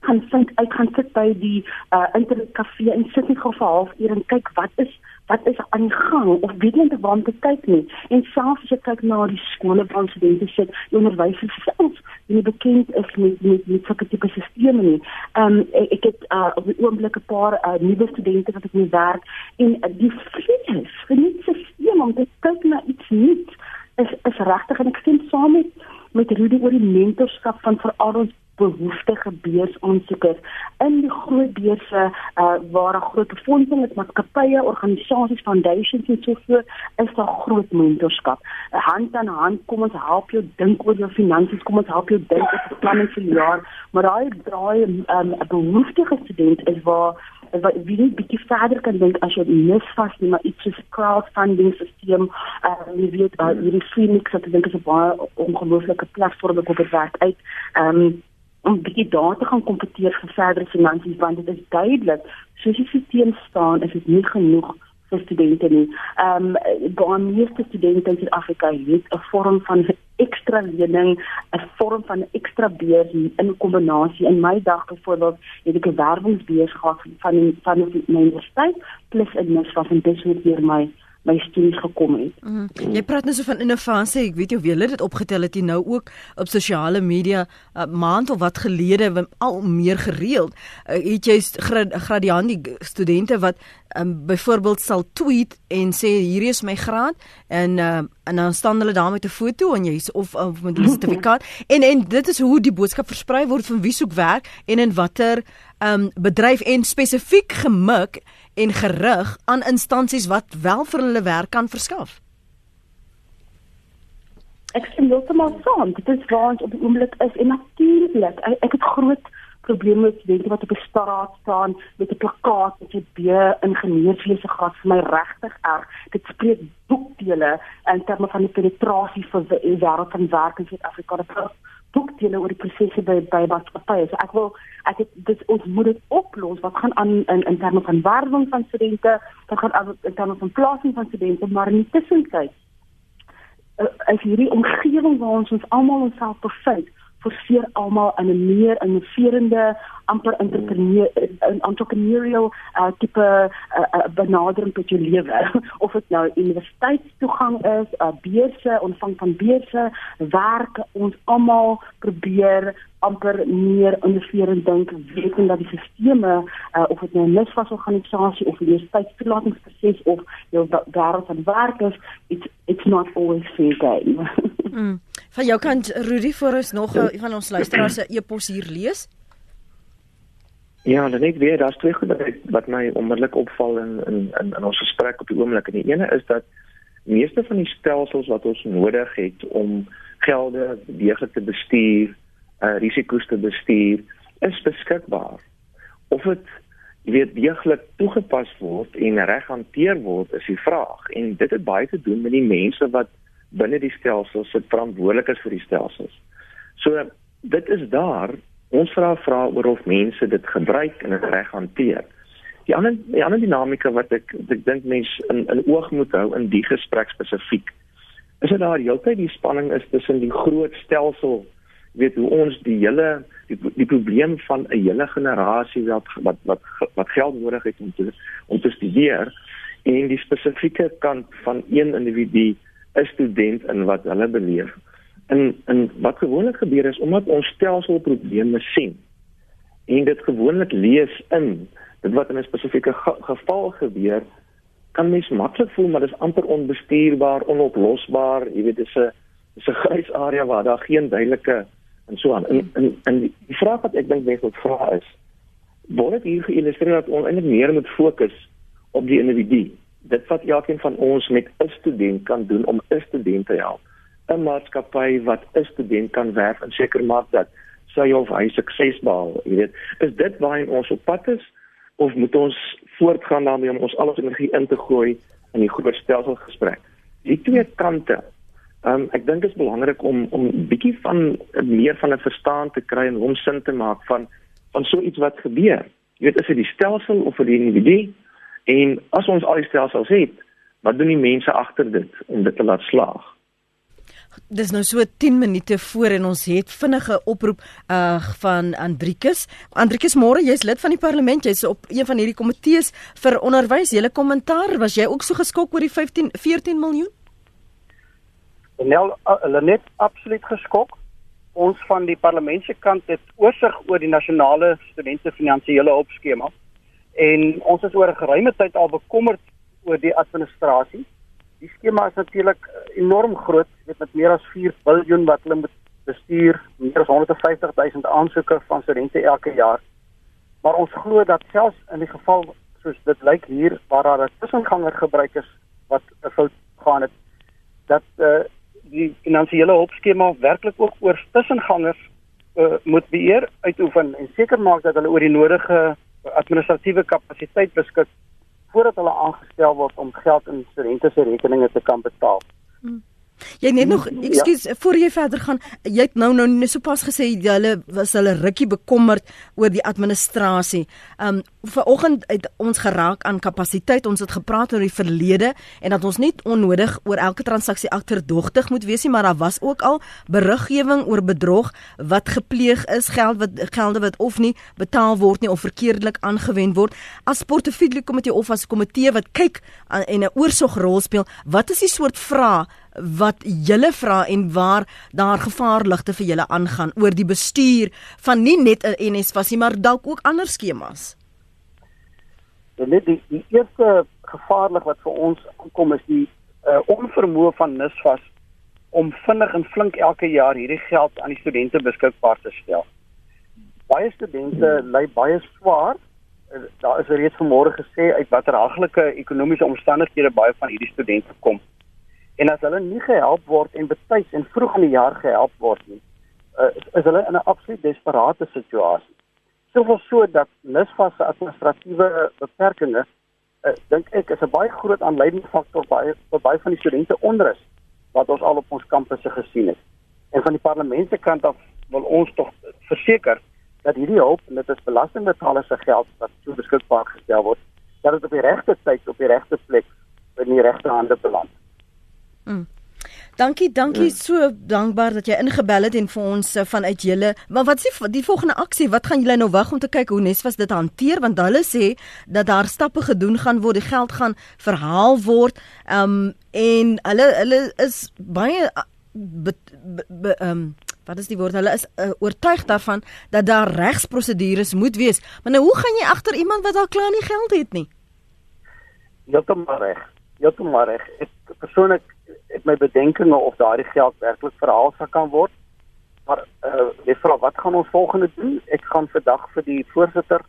Speaker 2: gaan vind ek gaan sit by die uh internetkafee en sit net gou vir 'n halfuur en kyk wat is wat is aan die gang of weet nie waar te kyk nie en selfs as jy kyk na die skole waar studente sit die onderwysers self nie bekend is met met met sulke tipe stelsels nie. Ehm um, ek, ek het uh, op die oomblik 'n paar uh, nuwe studente wat ek mee werk en uh, die vrees vir nie stelsels om te kyk na iets nuuts is is regtig en ek stem saam met met Rudy oor die mentorskap van veral ons behoeftige beursaansoekers in die groot beurse uh, waar 'n groot befondsing met maatskappye, organisasies, foundations en so voort is daar groot mentorskap. Hand aan hand kom ons help jou dink oor jou finansies, kom ons help jou dink oor beplanning vir die jaar, maar daai draai 'n um, behoeftige student is waar wie net bietjie verder kan dink as jy mis vas nie maar iets soos crowdfunding stelsel uh jy weet uh, hierdie Phoenix wat ek dink is 'n baie ongelooflike platform wat op werk uit um om bietjie daar te gaan kompeteer vir verdere finansies want dit is duidelik soos die stelsel staan is dit nie genoeg vir studente nie. Ehm um, baie meeste studente in Suid-Afrika het 'n vorm van ekstra lening, 'n vorm van ekstra beurs in 'n kombinasie. In my dag byvoorbeeld het ek 'n werwingsbeurs gehad van van my universiteit plus 'n mis wat in dis hier my my studies gekom het.
Speaker 1: Mm. Jy praat nou so van innovasie. Ek weet jy wie dit opgetel het jy nou ook op sosiale media 'n uh, maand of wat gelede al meer gereeld. Uh, het jy grad, gradiandi studente wat um, byvoorbeeld sal tweet en sê hier is my graad en uh, en dan staan hulle daar met 'n foto en jy's of, of met 'n sertifikaat en en dit is hoe die boodskap versprei word van wie soek werk en in watter um, bedryf en spesifiek gemik en gerig aan instansies wat wel vir hulle werk kan verskaf.
Speaker 2: Ek sien heeltemal saam. Dit is waar ons op die oomblik is en natuurlik, ek, het groot probleme met studente wat op die straat staan met 'n plakkaat met 'n B ingenieurswese graad vir my regtig erg. Dit spreek boekdele in terme van die penetrasie vir die wêreld van werk in Suid-Afrika. Dit boekdele oor die prosesse by by maatskappye. So ek wil ek het dit ons moet dit oplos wat gaan aan in in terme van werwing van studente, wat gaan aan in terme van plasing van studente, maar in die tussentyd uh, is hierdie omgewing waar ons ons almal onsself bevind forceer almal in 'n meer innoverende amper entrepreneur entrepreneurial uh, tipe uh, uh, benadering tot jou lewe. Of dit nou universiteitstoegang is, 'n uh, beurse, ontvang van beurse, werk ons almal probeer amper meer innoverend dink, wetend dat die sisteme uh, of dit nou 'n misvasorganisasie of 'n universiteitstoelatingsproses of jou wêreld van werk is, it's it's not always fair game.
Speaker 1: mm. Van jou kant Rudy vir ons nog uh, van ons luisteraars se e-pos hier lees.
Speaker 3: Ja, dan net weer, daar's twee goed wat my onmiddellik opval in in in, in ons gesprek op die oomblik. En die ene is dat meeste van die stelsels wat ons nodig het om gelde deeglik te bestuur, uh risiko's te bestuur, is beskikbaar. Of dit jy weet deeglik toegepas word en reg hanteer word, is die vraag. En dit het baie te doen met die mense wat binne die stelsel sit verantwoordelik is vir die stelsels. So dit is daar ons vra vra oor of mense dit gebruik en dit reg hanteer. Die ander die ander dinamika wat ek ek dink mense in in oog moet hou in die gesprek spesifiek is dat daar heeltyd die spanning is tussen die groot stelsel weet hoe ons die hele die, die probleem van 'n hele generasie wat wat wat wat geld nodig het om te om te studeer en die spesifieke kant van een individu 'n student in wat hulle beleef. En en wat gewoonlik gebeur is omdat ons stelselprobleme sien en dit gewoonlik lees in dit wat in 'n spesifieke geval gebeur kan mens maklik voel maar dis amper onbestuurbaar, onoplosbaar, jy weet dis 'n dis 'n grys area waar daar geen duidelike en so aan. En en, en die vraag wat ek dink mense moet vra is word dit hier geïllustreer dat ons eintlik meer moet fokus op die individu. Dit wat elkeen van ons met 'n student kan doen om 'n student te help. 'n Maatskappy wat 'n student kan werf en seker maak dat sy of hy sukses behaal, jy weet. Is dit waar ons op pad is of moet ons voortgaan daarmee om ons al ons energie in te gooi in die groot stelsel gesprek? Die twee kante um, ek dink dit is belangrik om om bietjie van meer van 'n verstaan te kry en hom sin te maak van van so iets wat gebeur. Jy weet is dit die stelsel of vir die individu? En as ons al die stelsels het, wat doen die mense agter dit om dit te laat slaag?
Speaker 1: Dis nou so 10 minute voor en ons het vinnige oproep uh van Andrikus. Andrikus môre, jy's lid van die parlement, jy's op een van hierdie komitees vir onderwys. Julle kommentaar, was jy ook so geskok oor die 15 14 miljoen?
Speaker 10: Nel hulle net absoluut geskok. Ons van die parlement se kant het oorsig oor die nasionale studente finansiële hulpskema en ons is oor 'n geruime tyd al bekommerd oor die administrasie. Die skema is natuurlik enorm groot, dit met meer as 4 miljard wat hulle moet bestuur, meer as 150 000 aansoeke van studente elke jaar. Maar ons glo dat selfs in die geval soos dit lyk hier waar daar 'n tussenganger gebruik is wat 'n fout gaan het dat uh, die finansiële hulpskema werklik ook oor tussengangers uh, moet beheer uitoefen en seker maak dat hulle oor die nodige administratiewe kapasiteit beskik voordat hulle aangestel word om geld in studente se rekeninge te kan betaal. Hmm.
Speaker 1: Jy net nog, ekskuus, ja. voor jy verder gaan, jy het nou nou net sopas gesê hulle was hulle rukkie bekommerd oor die administrasie. Um vanoggend het ons geraak aan kapasiteit. Ons het gepraat oor die verlede en dat ons net onnodig oor elke transaksie agterdogtig moet wees nie, maar daar was ook al beriggewing oor bedrog wat gepleeg is, geld wat gelde wat of nie betaal word nie of verkeerdelik aangewend word. As portefeulje komitee of as komitee wat kyk en 'n oorsogrol speel, wat is die soort vrae wat julle vra en waar daar gevaarligte vir julle aangaan oor die bestuur van nie net 'n NSFAS nie maar dalk ook ander skemas.
Speaker 10: Ja, net die, die eerste gevaarlig wat vir ons aankom is die uh, onvermoë van NSFAS om vinnig en flink elke jaar hierdie geld aan die studente beskikbaar te stel. Baie studente ly baie swaar. Uh, daar is reeds vanmôre gesê uit watter haglike ekonomiese omstandighede baie van hierdie studente kom. En as hulle nie gehelp word en betyds en vroeg in die jaar gehelp word nie, uh, is hulle in 'n absoluut desperate situasie. Soveel so dat NSFAS se administratiewe beperkings, uh, dink ek, is 'n baie groot aanleiding faktor by vir baie van die studente onrus wat ons al op ons kampusse gesien het. En van die parlement se kant af wil ons tog verseker dat hierdie hulp en dit is belastingbetalers se geld wat so beskikbaar gestel word, dat dit op die regte tyd op die regte plek in die regte hande beland.
Speaker 1: Mm. Dankie, dankie ja. so dankbaar dat jy ingebel het en vir ons uh, vanuit julle. Maar wat is die, die volgende aksie? Wat gaan julle nou wag om te kyk hoe Nesvas dit hanteer want hulle sê dat daar stappe gedoen gaan word, die geld gaan verhaal word. Ehm um, en hulle hulle is baie ehm um, wat is die woord? Hulle is uh, oortuig daarvan dat daar regsprosedures moet wees. Maar nou hoe gaan jy agter iemand wat al klaar nie geld het nie?
Speaker 10: Heeltemal reg. Heeltemal reg. Ek persoonlik het my bedenkinge of daardie geld werklik verhaal sal kan word. Maar eh uh, vra wat gaan ons volgende doen? Ek gaan vandag vir die voorsitter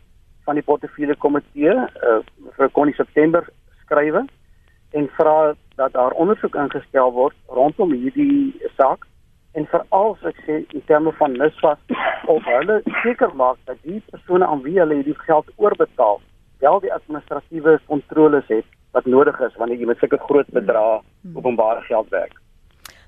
Speaker 10: van die portefeulje komitee eh uh, vir Connie September skrywe en vra dat daar ondersoek ingestel word rondom hierdie saak en veral as ek sê in terme van NSFAS of hulle seker maak dat die persone aan wie hulle hierdie geld oorbetaal wel die administratiewe kontroles het wat nodig is wanneer jy met sulke groot bedrae hmm. openbare geld werk.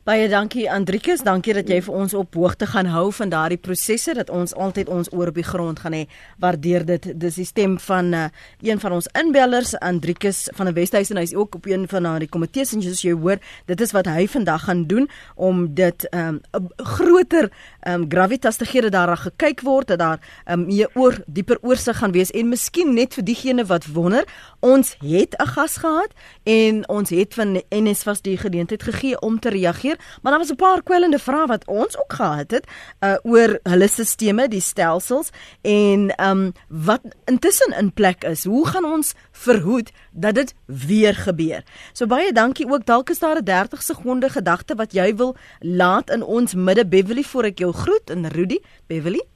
Speaker 1: Baie dankie Andrikus, dankie dat jy vir ons op hoogte gaan hou van daardie prosesse dat ons altyd ons oor op die grond gaan hê. Waardeer dit. Dis die stem van uh, een van ons inbellers Andrikus van die Wesduisen. Hy's ook op een van daardie komitees en soos jy hoor, dit is wat hy vandag gaan doen om dit 'n um, groter um, gravitas te gee dat daar gekyk word dat daar um, meer oor dieper oorsig gaan wees en miskien net vir diegene wat wonder, ons het 'n gas gehad en ons het van NSFAS die geleentheid gegee om te reageer maar daar was 'n paar kwellende vrae wat ons ook gehad het uh oor hulle stelsels, die stelsels en um wat intussen in plek is. Hoe gaan ons verhoed dat dit weer gebeur? So baie dankie ook. Dalk is daar 'n 30 sekonde gedagte wat jy wil laat in ons midde Beverly voor ek jou groet en Rudy, Beverly.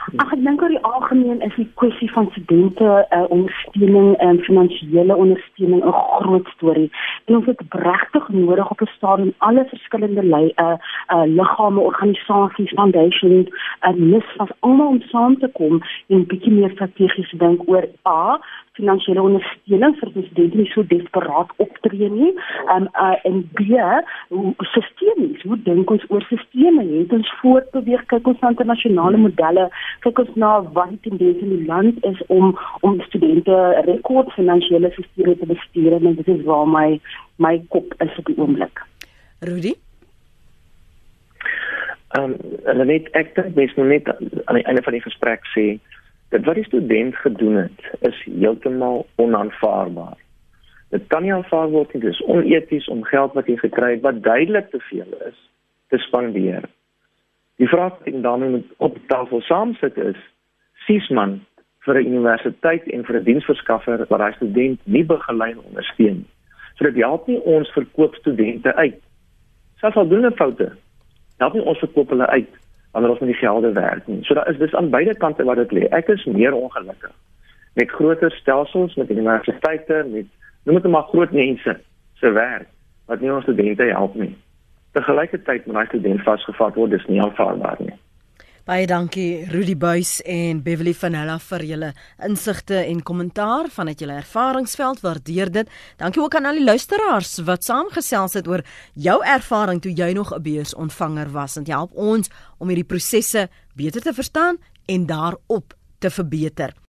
Speaker 2: Ag ek dink oor die algemeen is die kwessie van studente uh, ondersteuning en finansiële ondersteuning 'n groot storie. En ons het regtig nodig op 'n stadium alle verskillende lei uh, uh liggame, organisasies, foundations uh, mis van almal om saam te kom en 'n bietjie meer strategies dink oor a finansiële ondersteuning vir die studente nie so desperaat optree nie. Um uh en B, hoe sistemies, hoe dink ons oor sisteme? Het ons voortbeweeg kyk ons na internasionale modelle, kyk ons na wat die tendens in die land is om om studente rekord finansiële sisteme te bestuur en dit is waar my my kop is op die oomblik.
Speaker 1: Rudy
Speaker 3: Ehm um, hulle weet ek dink mens moet net aan die einde van die gesprek sê Dit wat die student gedoen het, is heeltemal onaanvaarbaar. Dit kan nie aanvaar word nie. Dit is oneties om geld wat jy gekry het wat duidelik te veel is, te spandeer. Die vraag wat ek daarmee moet op tafel saamsit is: sies man vir 'n universiteit en vir 'n diensverskaffer wat daai student nie begelei en ondersteun nie. So dit help nie ons verkoop studente uit. Selfs al doen hulle foute, help nie ons verkoop hulle uit wanneer ons met die gelde werk nie. So daar is dis aan beide kante wat dit lê. Ek is meer ongelukkig met groter stelsels met universiteite met noem dit maar groot mense se werk wat nie ons studente help nie. Te gelykertyd met daai student vasgevat word, dis nie aanvaarbaar nie.
Speaker 1: Baie dankie Rudy Buys en Beverly van Hella vir julle insigte en kommentaar vanuit julle ervaringsveld. Waardeer dit. Dankie ook aan al die luisteraars wat saamgesels het oor jou ervaring toe jy nog 'n beursontvanger was. Dit help ons om hierdie prosesse beter te verstaan en daarop te verbeter.